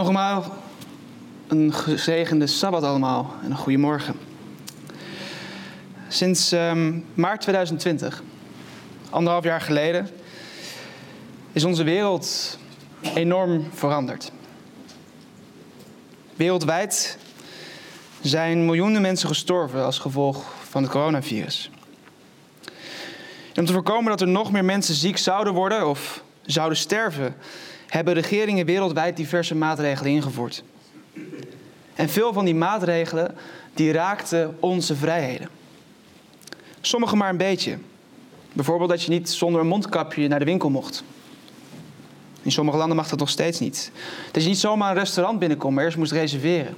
Nogmaals, een gezegende sabbat allemaal en een goede morgen. Sinds ehm, maart 2020, anderhalf jaar geleden, is onze wereld enorm veranderd. Wereldwijd zijn miljoenen mensen gestorven als gevolg van het coronavirus. Om te voorkomen dat er nog meer mensen ziek zouden worden of zouden sterven, hebben regeringen wereldwijd diverse maatregelen ingevoerd. En veel van die maatregelen die raakten onze vrijheden. Sommige maar een beetje. Bijvoorbeeld dat je niet zonder een mondkapje naar de winkel mocht. In sommige landen mag dat nog steeds niet. Dat je niet zomaar een restaurant binnenkomt, maar eerst moest reserveren.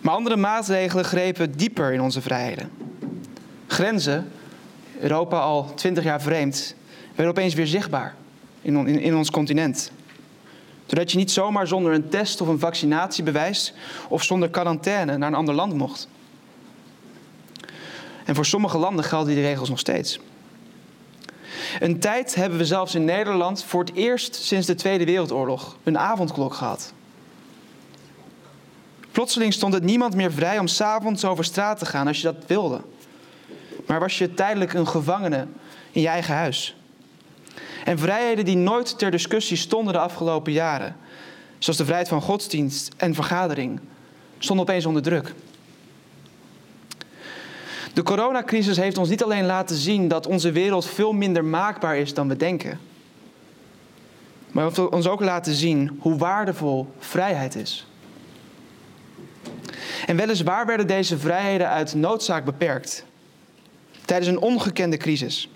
Maar andere maatregelen grepen dieper in onze vrijheden. Grenzen, Europa al twintig jaar vreemd, werden opeens weer zichtbaar in, in, ons continent. Doordat je niet zomaar zonder een test of een vaccinatiebewijs of zonder quarantaine naar een ander land mocht. En voor sommige landen gelden die regels nog steeds. Een tijd hebben we zelfs in Nederland voor het eerst sinds de Tweede Wereldoorlog een avondklok gehad. Plotseling stond het niemand meer vrij om s'avonds over straat te gaan als je dat wilde. Maar was je tijdelijk een gevangene in je eigen huis. En vrijheden die nooit ter discussie stonden de afgelopen jaren, zoals de vrijheid van godsdienst en vergadering, stonden opeens onder druk. De coronacrisis heeft ons niet alleen laten zien dat onze wereld veel minder maakbaar is dan we denken, maar heeft ons ook laten zien hoe waardevol vrijheid is. En weliswaar werden deze vrijheden uit noodzaak beperkt tijdens een ongekende crisis.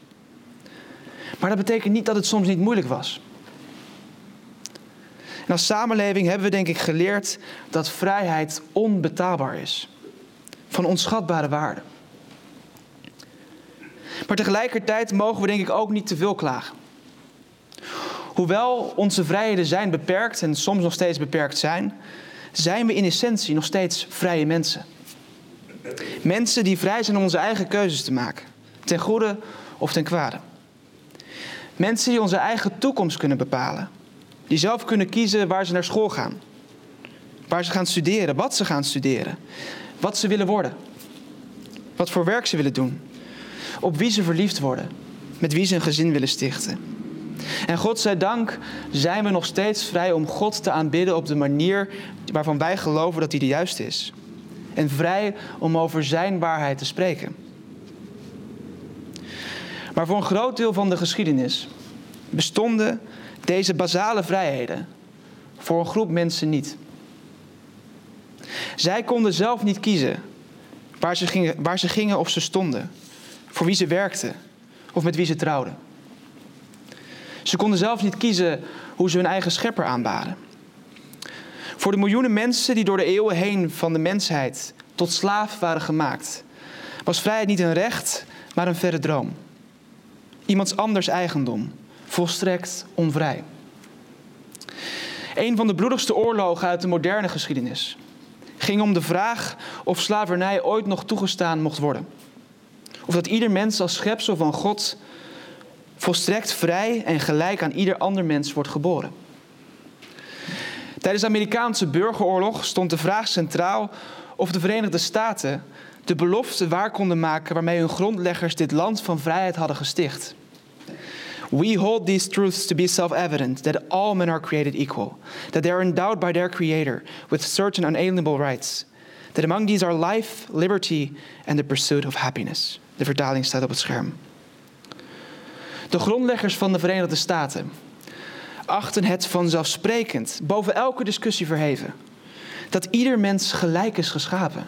Maar dat betekent niet dat het soms niet moeilijk was. En als samenleving hebben we denk ik geleerd dat vrijheid onbetaalbaar is. Van onschatbare waarde. Maar tegelijkertijd mogen we denk ik ook niet te veel klagen. Hoewel onze vrijheden zijn beperkt en soms nog steeds beperkt zijn, zijn we in essentie nog steeds vrije mensen. Mensen die vrij zijn om onze eigen keuzes te maken, ten goede of ten kwade. Mensen die onze eigen toekomst kunnen bepalen. Die zelf kunnen kiezen waar ze naar school gaan. Waar ze gaan studeren, wat ze gaan studeren. Wat ze willen worden. Wat voor werk ze willen doen. Op wie ze verliefd worden. Met wie ze een gezin willen stichten. En God zij dank zijn we nog steeds vrij om God te aanbidden op de manier waarvan wij geloven dat die de juiste is. En vrij om over Zijn waarheid te spreken. Maar voor een groot deel van de geschiedenis bestonden deze basale vrijheden voor een groep mensen niet. Zij konden zelf niet kiezen waar ze gingen, waar ze gingen of ze stonden, voor wie ze werkten of met wie ze trouwden. Ze konden zelf niet kiezen hoe ze hun eigen schepper aanbaden. Voor de miljoenen mensen die door de eeuwen heen van de mensheid tot slaaf waren gemaakt, was vrijheid niet een recht, maar een verre droom. Iemands anders eigendom, volstrekt onvrij. Een van de bloedigste oorlogen uit de moderne geschiedenis ging om de vraag of slavernij ooit nog toegestaan mocht worden. Of dat ieder mens als schepsel van God volstrekt vrij en gelijk aan ieder ander mens wordt geboren. Tijdens de Amerikaanse burgeroorlog stond de vraag centraal of de Verenigde Staten de belofte waar konden maken waarmee hun grondleggers dit land van vrijheid hadden gesticht. We hold these truths to be self evident that all men are created equal, that they are endowed by their Creator with certain unalienable rights, that among these are life, liberty and the pursuit of happiness. De vertaling staat op het scherm. De grondleggers van de Verenigde Staten achten het vanzelfsprekend, boven elke discussie verheven, dat ieder mens gelijk is geschapen.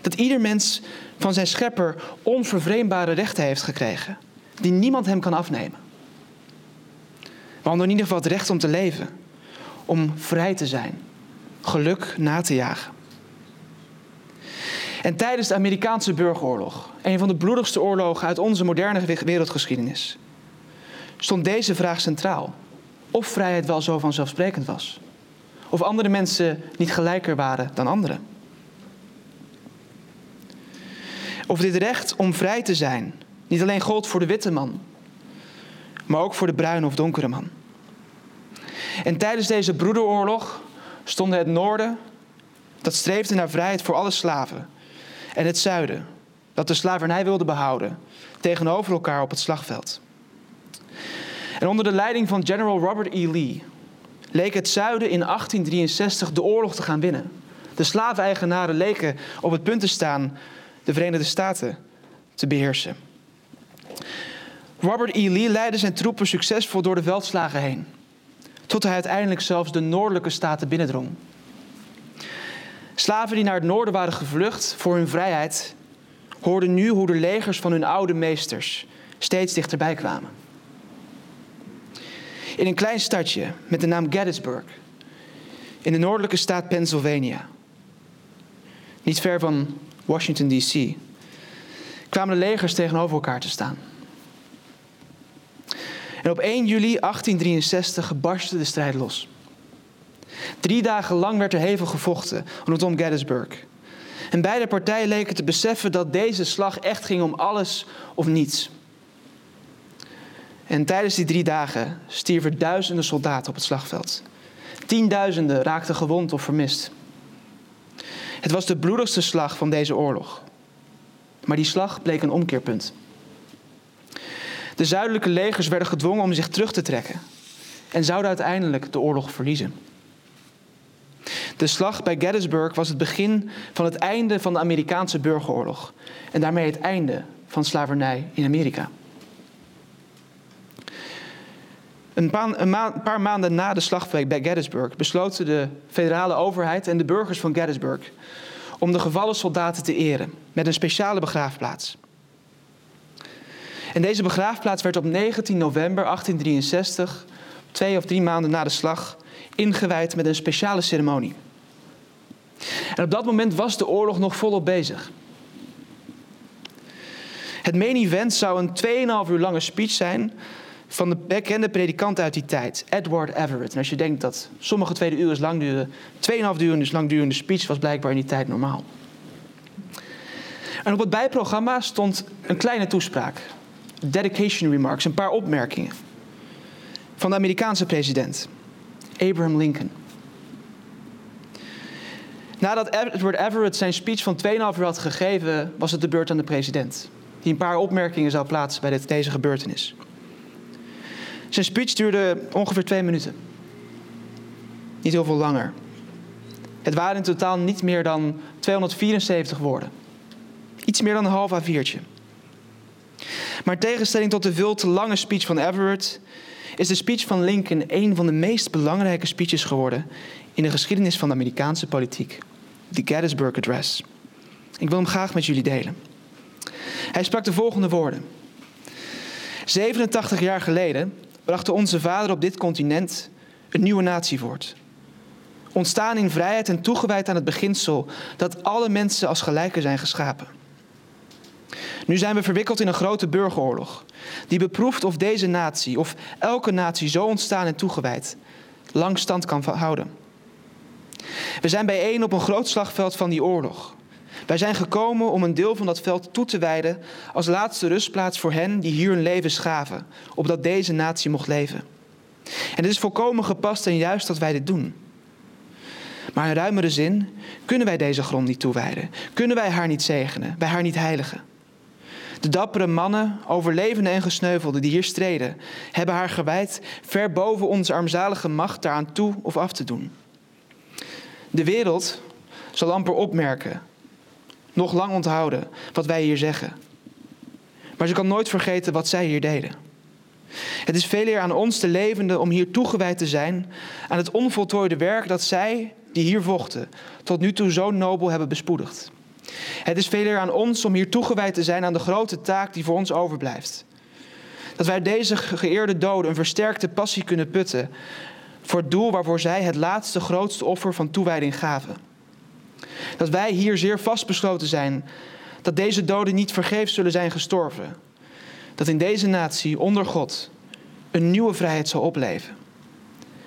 Dat ieder mens van zijn schepper onvervreembare rechten heeft gekregen, die niemand hem kan afnemen. Waaronder in ieder geval het recht om te leven, om vrij te zijn, geluk na te jagen. En tijdens de Amerikaanse burgeroorlog, een van de bloedigste oorlogen uit onze moderne wereldgeschiedenis, stond deze vraag centraal. Of vrijheid wel zo vanzelfsprekend was. Of andere mensen niet gelijker waren dan anderen. Of dit recht om vrij te zijn niet alleen gold voor de witte man, maar ook voor de bruine of donkere man. En tijdens deze broederoorlog stonden het noorden, dat streefde naar vrijheid voor alle slaven, en het zuiden, dat de slavernij wilde behouden, tegenover elkaar op het slagveld. En onder de leiding van General Robert E. Lee leek het zuiden in 1863 de oorlog te gaan winnen. De slaveneigenaren leken op het punt te staan de Verenigde Staten te beheersen. Robert E. Lee leidde zijn troepen succesvol door de veldslagen heen, tot hij uiteindelijk zelfs de noordelijke staten binnendrong. Slaven die naar het noorden waren gevlucht voor hun vrijheid, hoorden nu hoe de legers van hun oude meesters steeds dichterbij kwamen. In een klein stadje met de naam Gettysburg, in de noordelijke staat Pennsylvania, niet ver van Washington, D.C., kwamen de legers tegenover elkaar te staan. En op 1 juli 1863 barstte de strijd los. Drie dagen lang werd er hevig gevochten rondom Gettysburg. En beide partijen leken te beseffen dat deze slag echt ging om alles of niets. En tijdens die drie dagen stierven duizenden soldaten op het slagveld. Tienduizenden raakten gewond of vermist. Het was de bloedigste slag van deze oorlog. Maar die slag bleek een omkeerpunt. De zuidelijke legers werden gedwongen om zich terug te trekken en zouden uiteindelijk de oorlog verliezen. De slag bij Gettysburg was het begin van het einde van de Amerikaanse burgeroorlog en daarmee het einde van slavernij in Amerika. Een paar, maanden na de slag bij Gettysburg besloten de federale overheid en de burgers van Gettysburg om de gevallen soldaten te eren met een speciale begraafplaats. En deze begraafplaats werd op 19 november 1863, twee of drie maanden na de slag, ingewijd met een speciale ceremonie. En op dat moment was de oorlog nog volop bezig. Het main event zou een 2,5 uur lange speech zijn van de bekende predikant uit die tijd, Edward Everett. En als je denkt dat sommige tweede uur lang duren, 2,5 uur lang durende speech was blijkbaar in die tijd normaal. En op het bijprogramma stond een kleine toespraak, dedication remarks, een paar opmerkingen van de Amerikaanse president, Abraham Lincoln. Nadat Edward Everett zijn speech van 2,5 uur had gegeven, was het de beurt aan de president, die een paar opmerkingen zou plaatsen bij deze gebeurtenis. Zijn speech duurde ongeveer twee minuten. Niet heel veel langer. Het waren in totaal niet meer dan 274 woorden. Iets meer dan een half A4'tje. Maar in tegenstelling tot de veel te lange speech van Everett, is de speech van Lincoln een van de meest belangrijke speeches geworden in de geschiedenis van de Amerikaanse politiek. De Gettysburg Address. Ik wil hem graag met jullie delen. Hij sprak de volgende woorden. 87 jaar geleden brachten onze vader op dit continent een nieuwe natie voort. Ontstaan in vrijheid en toegewijd aan het beginsel dat alle mensen als gelijken zijn geschapen. Nu zijn we verwikkeld in een grote burgeroorlog, die beproeft of deze natie, of elke natie zo ontstaan en toegewijd, lang stand kan houden. We zijn bijeen op een groot slagveld van die oorlog. Wij zijn gekomen om een deel van dat veld toe te wijden als laatste rustplaats voor hen die hier hun leven schaven, opdat deze natie mocht leven. En het is volkomen gepast en juist dat wij dit doen. Maar in ruimere zin kunnen wij deze grond niet toewijden, kunnen wij haar niet zegenen, bij haar niet heiligen. De dappere mannen, overlevenden en gesneuvelden die hier streden, hebben haar gewijd ver boven onze armzalige macht daaraan toe of af te doen. De wereld zal amper opmerken nog lang onthouden wat wij hier zeggen. Maar ze kan nooit vergeten wat zij hier deden. Het is veel eer aan ons, de levenden, om hier toegewijd te zijn aan het onvoltooide werk dat zij, die hier vochten, tot nu toe zo nobel hebben bespoedigd. Het is veel eer aan ons om hier toegewijd te zijn aan de grote taak die voor ons overblijft. Dat wij deze geëerde doden een versterkte passie kunnen putten voor het doel waarvoor zij het laatste grootste offer van toewijding gaven. Dat wij hier zeer vastbesloten zijn dat deze doden niet vergeefs zullen zijn gestorven. Dat in deze natie onder God een nieuwe vrijheid zal opleven.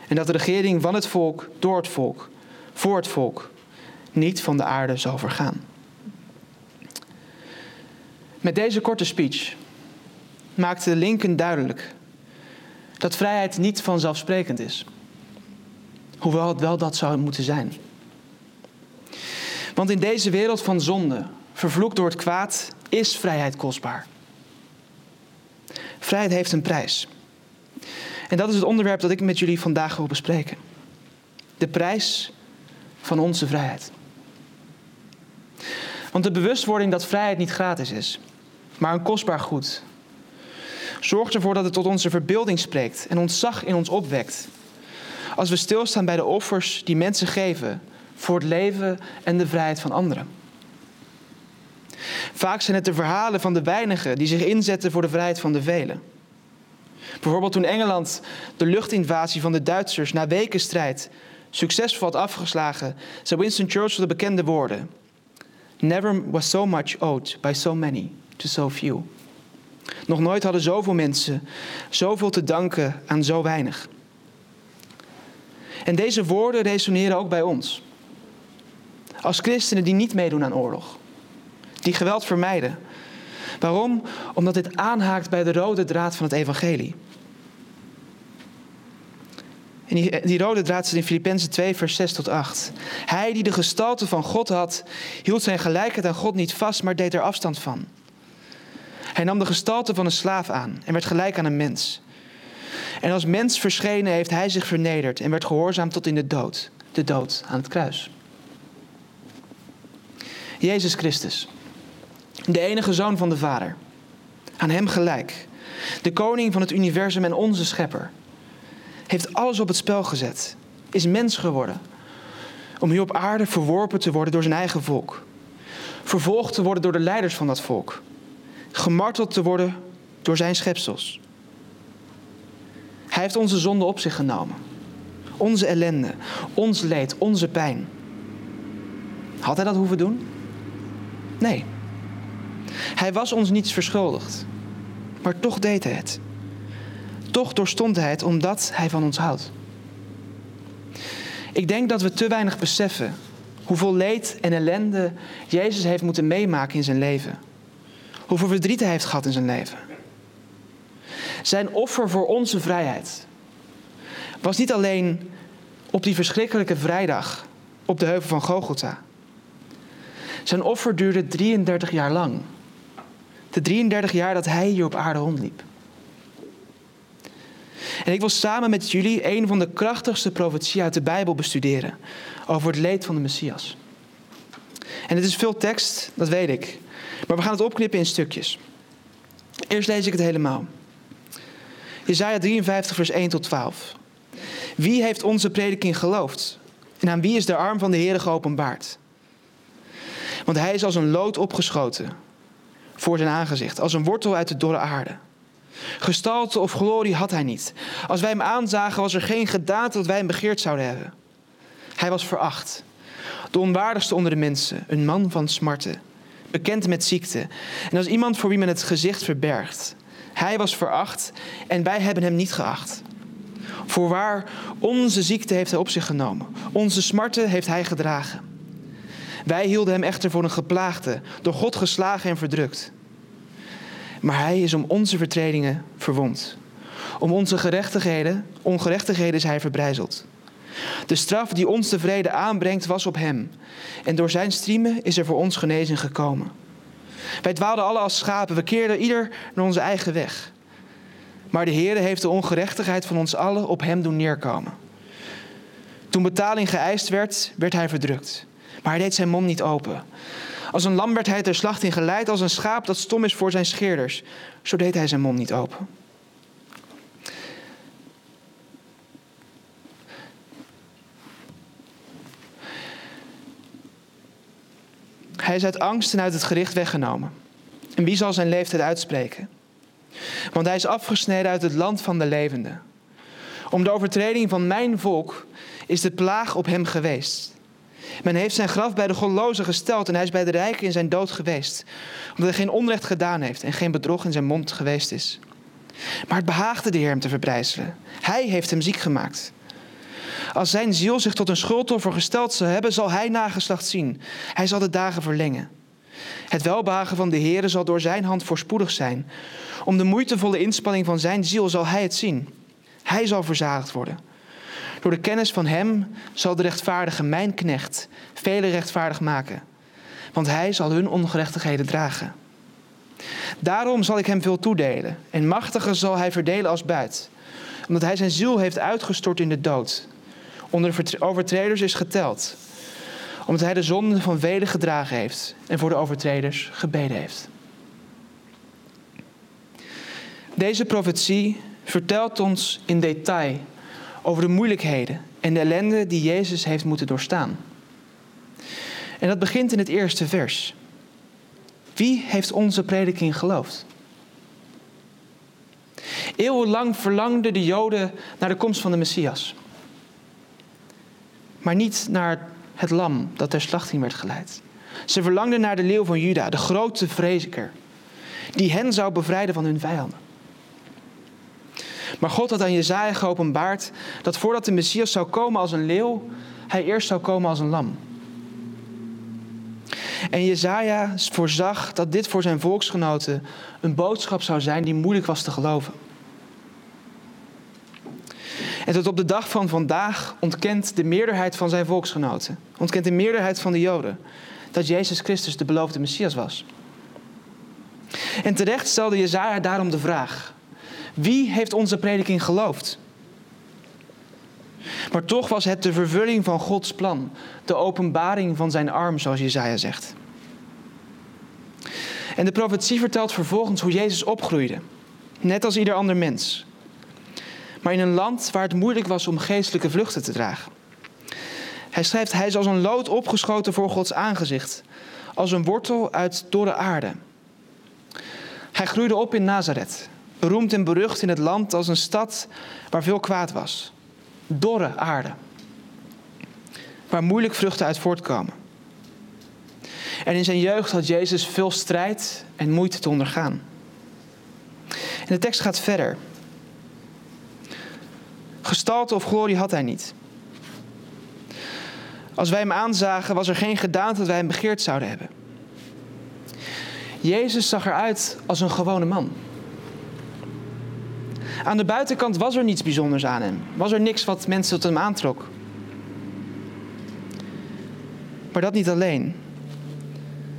En dat de regering van het volk, door het volk, voor het volk, niet van de aarde zal vergaan. Met deze korte speech maakte Lincoln duidelijk dat vrijheid niet vanzelfsprekend is. Hoewel het wel dat zou moeten zijn. Want in deze wereld van zonde, vervloekt door het kwaad, is vrijheid kostbaar. Vrijheid heeft een prijs. En dat is het onderwerp dat ik met jullie vandaag wil bespreken. De prijs van onze vrijheid. Want de bewustwording dat vrijheid niet gratis is, maar een kostbaar goed, zorgt ervoor dat het tot onze verbeelding spreekt en ontzag in ons opwekt. Als we stilstaan bij de offers die mensen geven voor het leven en de vrijheid van anderen. Vaak zijn het de verhalen van de weinigen die zich inzetten voor de vrijheid van de velen. Bijvoorbeeld toen Engeland de luchtinvasie van de Duitsers na weken strijd succesvol had afgeslagen, zei Winston Churchill de bekende woorden: Never was so much owed by so many to so few. Nog nooit hadden zoveel mensen zoveel te danken aan zo weinig. En deze woorden resoneren ook bij ons. Als christenen die niet meedoen aan oorlog, die geweld vermijden. Waarom? Omdat dit aanhaakt bij de rode draad van het evangelie. En die, die rode draad zit in Filippenzen 2, vers 6 tot 8. Hij die de gestalte van God had, hield zijn gelijkheid aan God niet vast, maar deed er afstand van. Hij nam de gestalte van een slaaf aan en werd gelijk aan een mens. En als mens verschenen heeft hij zich vernederd en werd gehoorzaam tot in de dood. De dood aan het kruis. Jezus Christus, de enige zoon van de Vader, aan hem gelijk, de koning van het universum en onze schepper, heeft alles op het spel gezet, is mens geworden, om hier op aarde verworpen te worden door zijn eigen volk, vervolgd te worden door de leiders van dat volk, gemarteld te worden door zijn schepsels. Hij heeft onze zonde op zich genomen, onze ellende, ons leed, onze pijn. Had hij dat hoeven doen? Nee. Hij was ons niets verschuldigd, maar toch deed hij het. Toch doorstond hij het omdat hij van ons houdt. Ik denk dat we te weinig beseffen hoeveel leed en ellende Jezus heeft moeten meemaken in zijn leven. Hoeveel verdriet hij heeft gehad in zijn leven. Zijn offer voor onze vrijheid was niet alleen op die verschrikkelijke vrijdag op de heuvel van Gogolta. Zijn offer duurde 33 jaar lang. De 33 jaar dat hij hier op aarde rondliep. En ik wil samen met jullie een van de krachtigste profetieën uit de Bijbel bestuderen over het leed van de Messias. En het is veel tekst, dat weet ik. Maar we gaan het opknippen in stukjes. Eerst lees ik het helemaal. Jezaja 53, vers 1 tot 12. Wie heeft onze prediking geloofd? En aan wie is de arm van de Heer geopenbaard? Want hij is als een lood opgeschoten voor zijn aangezicht, als een wortel uit de dorre aarde. Gestalte of glorie had hij niet. Als wij hem aanzagen, was er geen gedaante dat wij hem begeerd zouden hebben. Hij was veracht, de onwaardigste onder de mensen, een man van smarten, bekend met ziekte en als iemand voor wie men het gezicht verbergt. Hij was veracht en wij hebben hem niet geacht. Voorwaar, onze ziekte heeft hij op zich genomen, onze smarten heeft hij gedragen. Wij hielden hem echter voor een geplaagde, door God geslagen en verdrukt. Maar hij is om onze vertredingen verwond. Om onze gerechtigheden, ongerechtigheden is hij verbrijzeld. De straf die ons de vrede aanbrengt was op hem. En door zijn striemen is er voor ons genezing gekomen. Wij dwaalden alle als schapen, we keerden ieder naar onze eigen weg. Maar de Heer heeft de ongerechtigheid van ons allen op hem doen neerkomen. Toen betaling geëist werd, werd hij verdrukt. Maar hij deed zijn mond niet open. Als een lam werd hij ter slachting geleid, als een schaap dat stom is voor zijn scheerders. Zo deed hij zijn mond niet open. Hij is uit angst en uit het gericht weggenomen. En wie zal zijn leeftijd uitspreken? Want hij is afgesneden uit het land van de levenden. Om de overtreding van mijn volk is de plaag op hem geweest. Men heeft zijn graf bij de godlozen gesteld en hij is bij de rijken in zijn dood geweest. Omdat hij geen onrecht gedaan heeft en geen bedrog in zijn mond geweest is. Maar het behaagde de Heer hem te verbrijzelen. Hij heeft hem ziek gemaakt. Als zijn ziel zich tot een schuldoffer gesteld zal hebben, zal hij nageslacht zien. Hij zal de dagen verlengen. Het welbehagen van de Heer zal door zijn hand voorspoedig zijn. Om de moeitevolle inspanning van zijn ziel zal hij het zien. Hij zal verzadigd worden. Door de kennis van hem zal de rechtvaardige mijn knecht vele rechtvaardig maken, want hij zal hun ongerechtigheden dragen. Daarom zal ik hem veel toedelen en machtiger zal hij verdelen als buit, omdat hij zijn ziel heeft uitgestort in de dood. Onder de overtreders is geteld, omdat hij de zonden van velen gedragen heeft en voor de overtreders gebeden heeft. Deze profetie vertelt ons in detail over de moeilijkheden en de ellende die Jezus heeft moeten doorstaan. En dat begint in het eerste vers. Wie heeft onze prediking geloofd? Eeuwenlang verlangden de Joden naar de komst van de Messias. Maar niet naar het lam dat ter slachting werd geleid. Ze verlangden naar de leeuw van Juda, de grote vreziker, die hen zou bevrijden van hun vijanden. Maar God had aan Jezaja geopenbaard dat voordat de Messias zou komen als een leeuw, hij eerst zou komen als een lam. En Jezaja voorzag dat dit voor zijn volksgenoten een boodschap zou zijn die moeilijk was te geloven. En tot op de dag van vandaag ontkent de meerderheid van zijn volksgenoten, ontkent de meerderheid van de Joden, dat Jezus Christus de beloofde Messias was. En terecht stelde Jezaja daarom de vraag: wie heeft onze prediking geloofd? Maar toch was het de vervulling van Gods plan, de openbaring van zijn arm, zoals Jezaja zegt. En de profetie vertelt vervolgens hoe Jezus opgroeide, net als ieder ander mens. Maar in een land waar het moeilijk was om geestelijke vluchten te dragen. Hij schrijft, hij is als een lood opgeschoten voor Gods aangezicht, als een wortel uit dorre aarde. Hij groeide op in Nazareth, beroemd en berucht in het land als een stad waar veel kwaad was. Dorre aarde. Waar moeilijk vruchten uit voortkomen. En in zijn jeugd had Jezus veel strijd en moeite te ondergaan. En de tekst gaat verder. Gestalte of glorie had hij niet. Als wij hem aanzagen, was er geen gedaante dat wij hem begeerd zouden hebben. Jezus zag eruit als een gewone man. Aan de buitenkant was er niets bijzonders aan hem. Was er niks wat mensen tot hem aantrok. Maar dat niet alleen.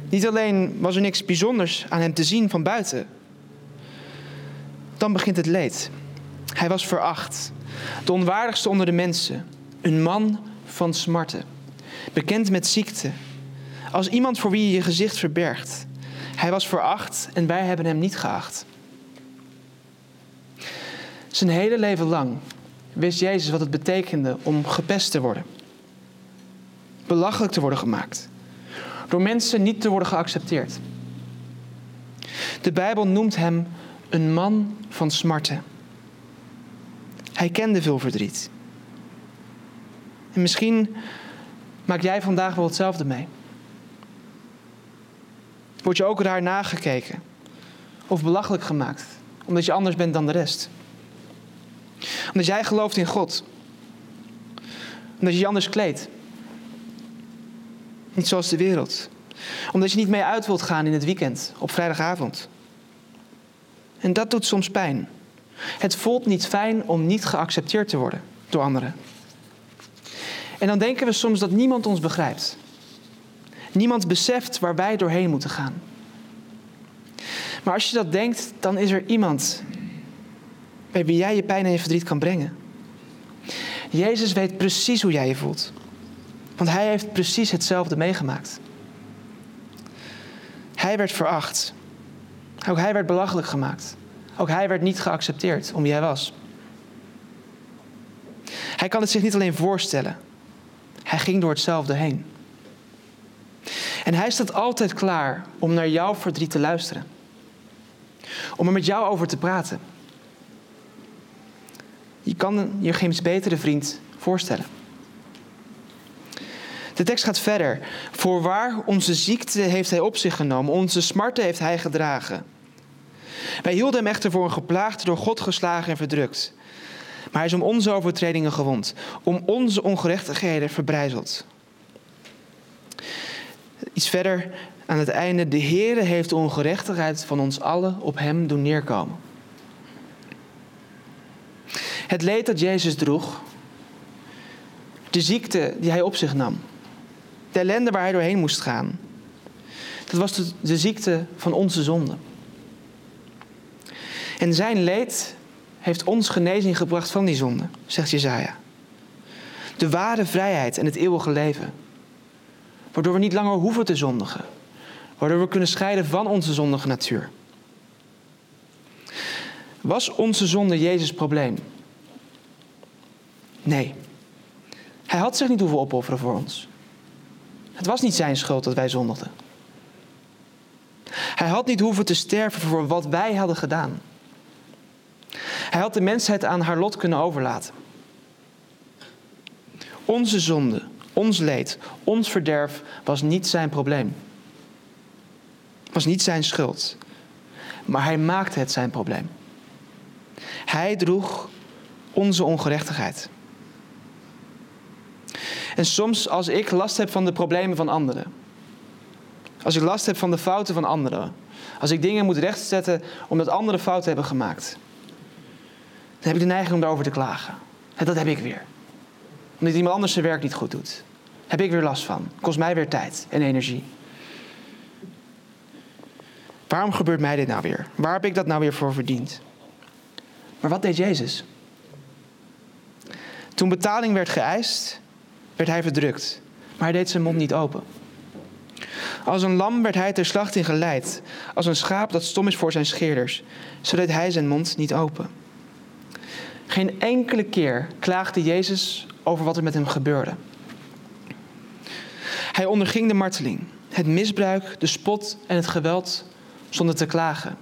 Niet alleen was er niks bijzonders aan hem te zien van buiten. Dan begint het leed. Hij was veracht. De onwaardigste onder de mensen. Een man van smarten. Bekend met ziekte. Als iemand voor wie je je gezicht verbergt. Hij was veracht en wij hebben hem niet geacht. Zijn hele leven lang wist Jezus wat het betekende om gepest te worden. Belachelijk te worden gemaakt. Door mensen niet te worden geaccepteerd. De Bijbel noemt hem een man van smarten. Hij kende veel verdriet. En misschien maak jij vandaag wel hetzelfde mee. Word je ook raar nagekeken of belachelijk gemaakt omdat je anders bent dan de rest omdat jij gelooft in God. Omdat je je anders kleedt. Niet zoals de wereld. Omdat je niet mee uit wilt gaan in het weekend, op vrijdagavond. En dat doet soms pijn. Het voelt niet fijn om niet geaccepteerd te worden door anderen. En dan denken we soms dat niemand ons begrijpt. Niemand beseft waar wij doorheen moeten gaan. Maar als je dat denkt, dan is er iemand bij wie jij je pijn en je verdriet kan brengen. Jezus weet precies hoe jij je voelt. Want hij heeft precies hetzelfde meegemaakt. Hij werd veracht. Ook hij werd belachelijk gemaakt. Ook hij werd niet geaccepteerd om wie hij was. Hij kan het zich niet alleen voorstellen. Hij ging door hetzelfde heen. En hij staat altijd klaar om naar jouw verdriet te luisteren. Om er met jou over te praten. Je kan je geen betere vriend voorstellen. De tekst gaat verder. Voorwaar, onze ziekte heeft hij op zich genomen, onze smarten heeft hij gedragen. Wij hielden hem echter voor een geplaagd, door God geslagen en verdrukt. Maar hij is om onze overtredingen gewond, om onze ongerechtigheden verbrijzeld. Iets verder aan het einde. De Heere heeft de ongerechtigheid van ons allen op hem doen neerkomen. Het leed dat Jezus droeg, De ziekte die hij op zich nam. De ellende waar hij doorheen moest gaan. Dat was de, ziekte van onze zonde. En zijn leed heeft ons genezing gebracht van die zonde, zegt Jezaja. De ware vrijheid en het eeuwige leven. Waardoor we niet langer hoeven te zondigen. Waardoor we kunnen scheiden van onze zondige natuur. Was onze zonde Jezus' probleem? Nee. Hij had zich niet hoeven opofferen voor ons. Het was niet zijn schuld dat wij zondigden. Hij had niet hoeven te sterven voor wat wij hadden gedaan. Hij had de mensheid aan haar lot kunnen overlaten. Onze zonde, ons leed, ons verderf was niet zijn probleem. Was niet zijn schuld. Maar hij maakte het zijn probleem. Hij droeg onze ongerechtigheid. En soms als ik last heb van de problemen van anderen. Als ik last heb van de fouten van anderen. Als ik dingen moet rechtzetten omdat anderen fouten hebben gemaakt. Dan heb ik de neiging om daarover te klagen. En dat heb ik weer. Omdat iemand anders zijn werk niet goed doet. Heb ik weer last van. Kost mij weer tijd en energie. Waarom gebeurt mij dit nou weer? Waar heb ik dat nou weer voor verdiend? Maar wat deed Jezus? Toen betaling werd geëist, werd hij verdrukt, maar hij deed zijn mond niet open. Als een lam werd hij ter slachting geleid, als een schaap dat stom is voor zijn scheerders, zo deed hij zijn mond niet open. Geen enkele keer klaagde Jezus over wat er met hem gebeurde. Hij onderging de marteling, het misbruik, de spot en het geweld zonder te klagen.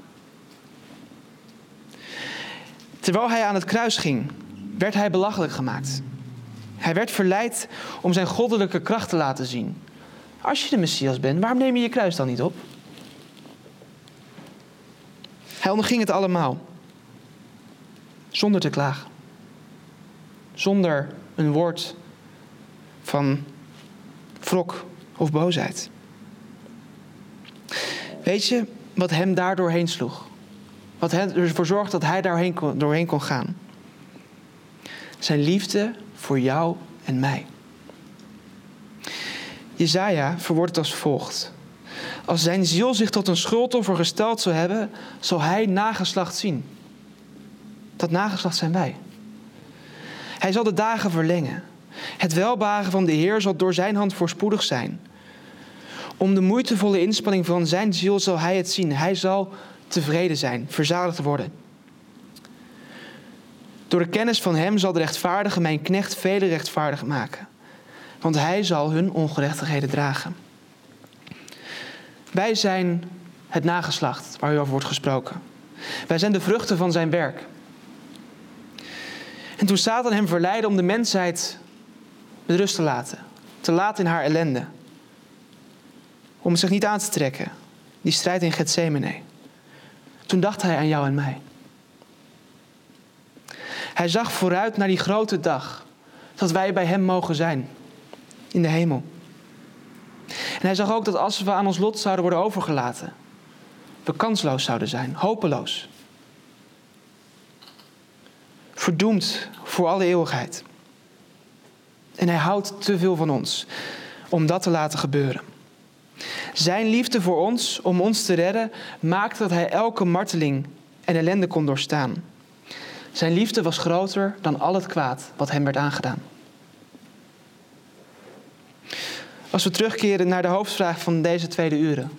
Terwijl hij aan het kruis ging, werd hij belachelijk gemaakt. Hij werd verleid om zijn goddelijke kracht te laten zien. Als je de Messias bent, waarom neem je je kruis dan niet op? Hij onderging het allemaal. Zonder te klagen. Zonder een woord van wrok of boosheid. Weet je wat hem daardoor heen sloeg? Wat ervoor zorgde dat hij doorheen kon, doorheen kon gaan? Zijn liefde voor jou en mij. Jezaja verwoordt het als volgt. Als zijn ziel zich tot een schuldoffer gesteld zou hebben, zal hij nageslacht zien. Dat nageslacht zijn wij. Hij zal de dagen verlengen. Het welbagen van de Heer zal door zijn hand voorspoedig zijn. Om de moeitevolle inspanning van zijn ziel zal hij het zien. Hij zal tevreden zijn, verzadigd worden. Door de kennis van hem zal de rechtvaardige mijn knecht vele rechtvaardig maken. Want hij zal hun ongerechtigheden dragen. Wij zijn het nageslacht waar u over wordt gesproken. Wij zijn de vruchten van zijn werk. En toen Satan hem verleidde om de mensheid met rust te laten, te laten in haar ellende, om zich niet aan te trekken, die strijd in Gethsemane, toen dacht hij aan jou en mij. Hij zag vooruit naar die grote dag dat wij bij Hem mogen zijn in de hemel. En hij zag ook dat als we aan ons lot zouden worden overgelaten, we kansloos zouden zijn, hopeloos. Verdoemd voor alle eeuwigheid. En hij houdt te veel van ons om dat te laten gebeuren. Zijn liefde voor ons, om ons te redden, maakte dat hij elke marteling en ellende kon doorstaan. Zijn liefde was groter dan al het kwaad wat hem werd aangedaan. Als we terugkeren naar de hoofdvraag van deze tweede uren.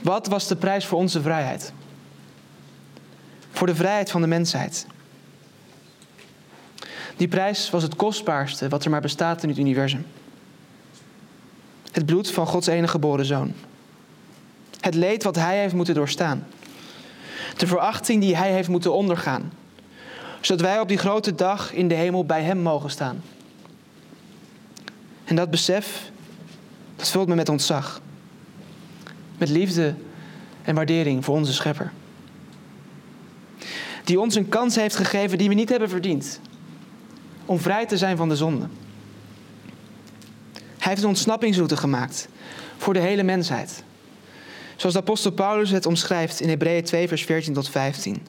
Wat was de prijs voor onze vrijheid? Voor de vrijheid van de mensheid. Die prijs was het kostbaarste wat er maar bestaat in het universum. Het bloed van Gods enige geboren zoon. Het leed wat hij heeft moeten doorstaan. De verachting die hij heeft moeten ondergaan. Zodat wij op die grote dag in de hemel bij hem mogen staan. En dat besef, dat vult me met ontzag. Met liefde en waardering voor onze schepper. Die ons een kans heeft gegeven die we niet hebben verdiend. Om vrij te zijn van de zonde. Hij heeft een ontsnappingsroute gemaakt voor de hele mensheid. Zoals de apostel Paulus het omschrijft in Hebreeën 2, vers 14 tot 15.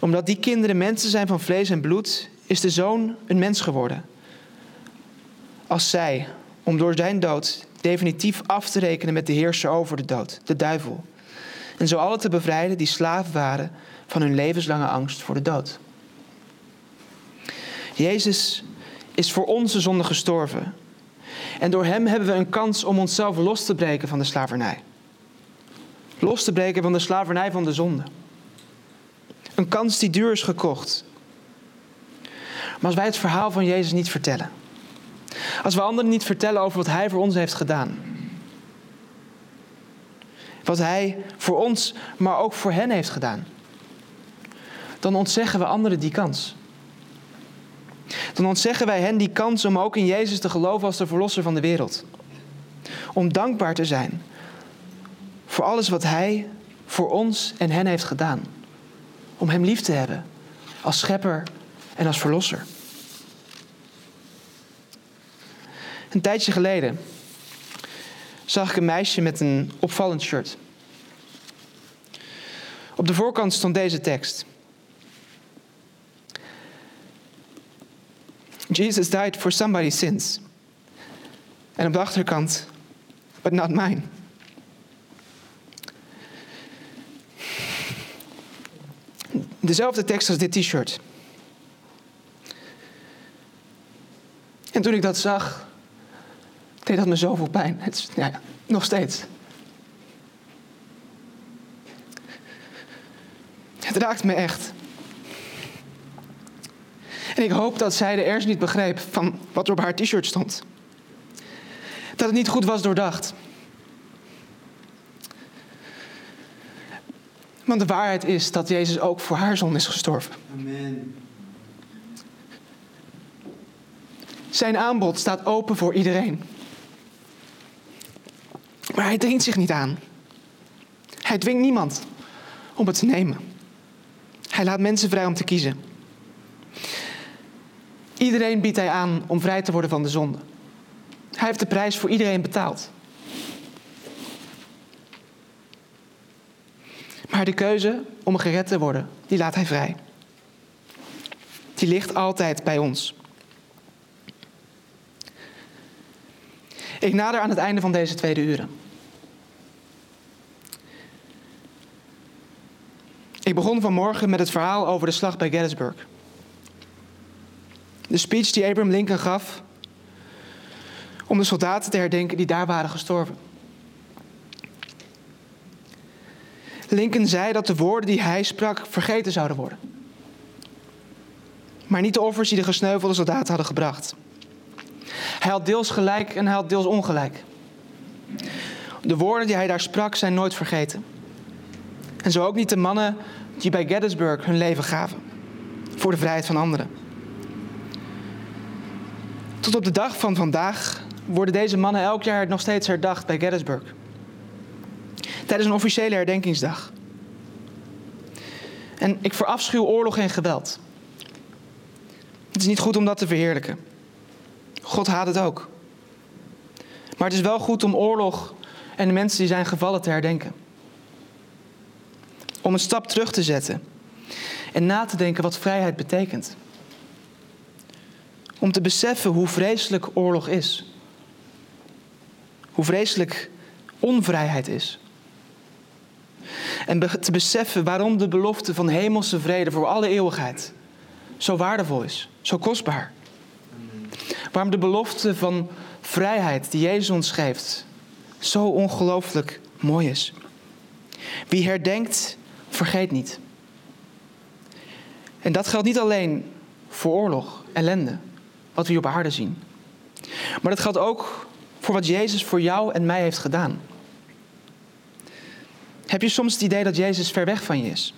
Omdat die kinderen mensen zijn van vlees en bloed, is de zoon een mens geworden, als zij om door zijn dood definitief af te rekenen met de heerser over de dood, de duivel. En zo alle te bevrijden die slaaf waren van hun levenslange angst voor de dood. Jezus is voor onze zonde gestorven. En door hem hebben we een kans om onszelf los te breken van de slavernij. Los te breken van de slavernij van de zonde. Een kans die duur is gekocht. Maar als wij het verhaal van Jezus niet vertellen, als we anderen niet vertellen over wat Hij voor ons heeft gedaan, wat Hij voor ons, maar ook voor hen heeft gedaan, dan ontzeggen we anderen die kans. Dan ontzeggen wij hen die kans om ook in Jezus te geloven als de verlosser van de wereld. Om dankbaar te zijn voor alles wat Hij voor ons en hen heeft gedaan. Om Hem lief te hebben als schepper en als verlosser. Een tijdje geleden zag ik een meisje met een opvallend shirt. Op de voorkant stond deze tekst. Jesus died for somebody's sins. En op de achterkant, but not mine. Dezelfde tekst als dit t-shirt. En toen ik dat zag, deed dat me zoveel pijn. Het is, ja, nog steeds. Het raakt me echt. En ik hoop dat zij de ernst niet begreep van wat er op haar t-shirt stond. Dat het niet goed was doordacht. Want de waarheid is dat Jezus ook voor haar zon is gestorven. Amen. Zijn aanbod staat open voor iedereen. Maar hij dringt zich niet aan. Hij dwingt niemand om het te nemen. Hij laat mensen vrij om te kiezen. Iedereen biedt hij aan om vrij te worden van de zonde. Hij heeft de prijs voor iedereen betaald. Maar de keuze om gered te worden, die laat hij vrij. Die ligt altijd bij ons. Ik nader aan het einde van deze tweede uren. Ik begon vanmorgen met het verhaal over de slag bij Gettysburg. De speech die Abraham Lincoln gaf om de soldaten te herdenken die daar waren gestorven. Lincoln zei dat de woorden die hij sprak vergeten zouden worden. Maar niet de offers die de gesneuvelde soldaten hadden gebracht. Hij had deels gelijk en hij had deels ongelijk. De woorden die hij daar sprak zijn nooit vergeten. En zo ook niet de mannen die bij Gettysburg hun leven gaven. Voor de vrijheid van anderen. Tot op de dag van vandaag worden deze mannen elk jaar nog steeds herdacht bij Gettysburg. Tijdens een officiële herdenkingsdag. En ik verafschuw oorlog en geweld. Het is niet goed om dat te verheerlijken. God haat het ook. Maar het is wel goed om oorlog en de mensen die zijn gevallen te herdenken. Om een stap terug te zetten en na te denken wat vrijheid betekent. Om te beseffen hoe vreselijk oorlog is. Hoe vreselijk onvrijheid is. En te beseffen waarom de belofte van hemelse vrede voor alle eeuwigheid zo waardevol is, zo kostbaar. Waarom de belofte van vrijheid die Jezus ons geeft zo ongelooflijk mooi is. Wie herdenkt, vergeet niet. En dat geldt niet alleen voor oorlog, ellende, wat we hier op aarde zien. Maar dat geldt ook voor wat Jezus voor jou en mij heeft gedaan. Heb je soms het idee dat Jezus ver weg van je is?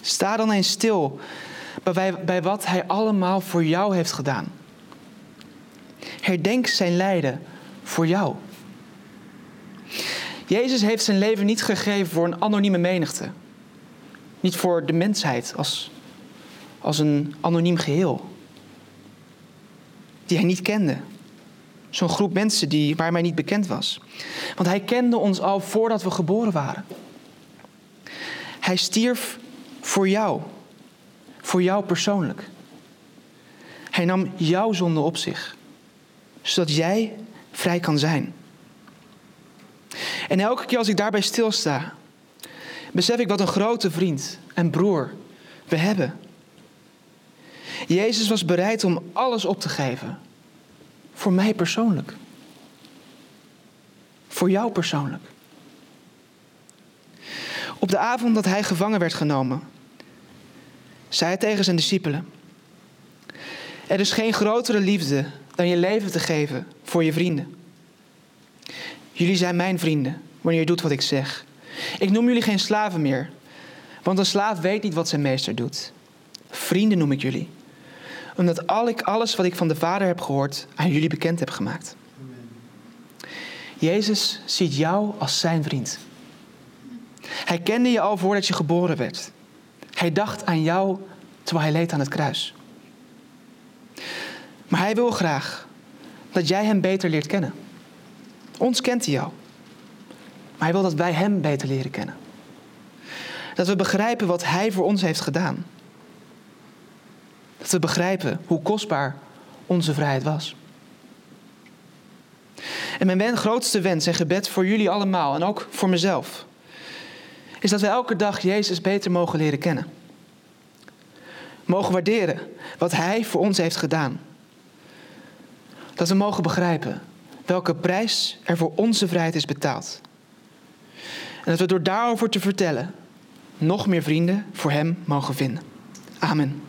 Sta dan eens stil bij, wat Hij allemaal voor jou heeft gedaan. Herdenk zijn lijden voor jou. Jezus heeft zijn leven niet gegeven voor een anonieme menigte. Niet voor de mensheid als, als een anoniem geheel. Die hij niet kende. Zo'n groep mensen die, waar hij niet bekend was. Want hij kende ons al voordat we geboren waren. Hij stierf voor jou. Voor jou persoonlijk. Hij nam jouw zonde op zich. zodat jij vrij kan zijn. En elke keer als ik daarbij stilsta, besef ik wat een grote vriend en broer we hebben. Jezus was bereid om alles op te geven. Voor mij persoonlijk. Voor jou persoonlijk. Op de avond dat hij gevangen werd genomen, zei hij tegen zijn discipelen: Er is geen grotere liefde dan je leven te geven voor je vrienden. Jullie zijn mijn vrienden wanneer je doet wat ik zeg. Ik noem jullie geen slaven meer, want een slaaf weet niet wat zijn meester doet. Vrienden noem ik jullie, omdat al ik alles wat ik van de Vader heb gehoord aan jullie bekend heb gemaakt. Jezus ziet jou als zijn vriend. Hij kende je al voordat je geboren werd. Hij dacht aan jou terwijl hij leed aan het kruis. Maar hij wil graag dat jij hem beter leert kennen. Ons kent hij al. Maar hij wil dat wij hem beter leren kennen. Dat we begrijpen wat hij voor ons heeft gedaan. Dat we begrijpen hoe kostbaar onze vrijheid was. En mijn grootste wens en gebed voor jullie allemaal en ook voor mezelf is dat we elke dag Jezus beter mogen leren kennen. Mogen waarderen wat Hij voor ons heeft gedaan. Dat we mogen begrijpen welke prijs er voor onze vrijheid is betaald. En dat we door daarover te vertellen nog meer vrienden voor Hem mogen vinden. Amen.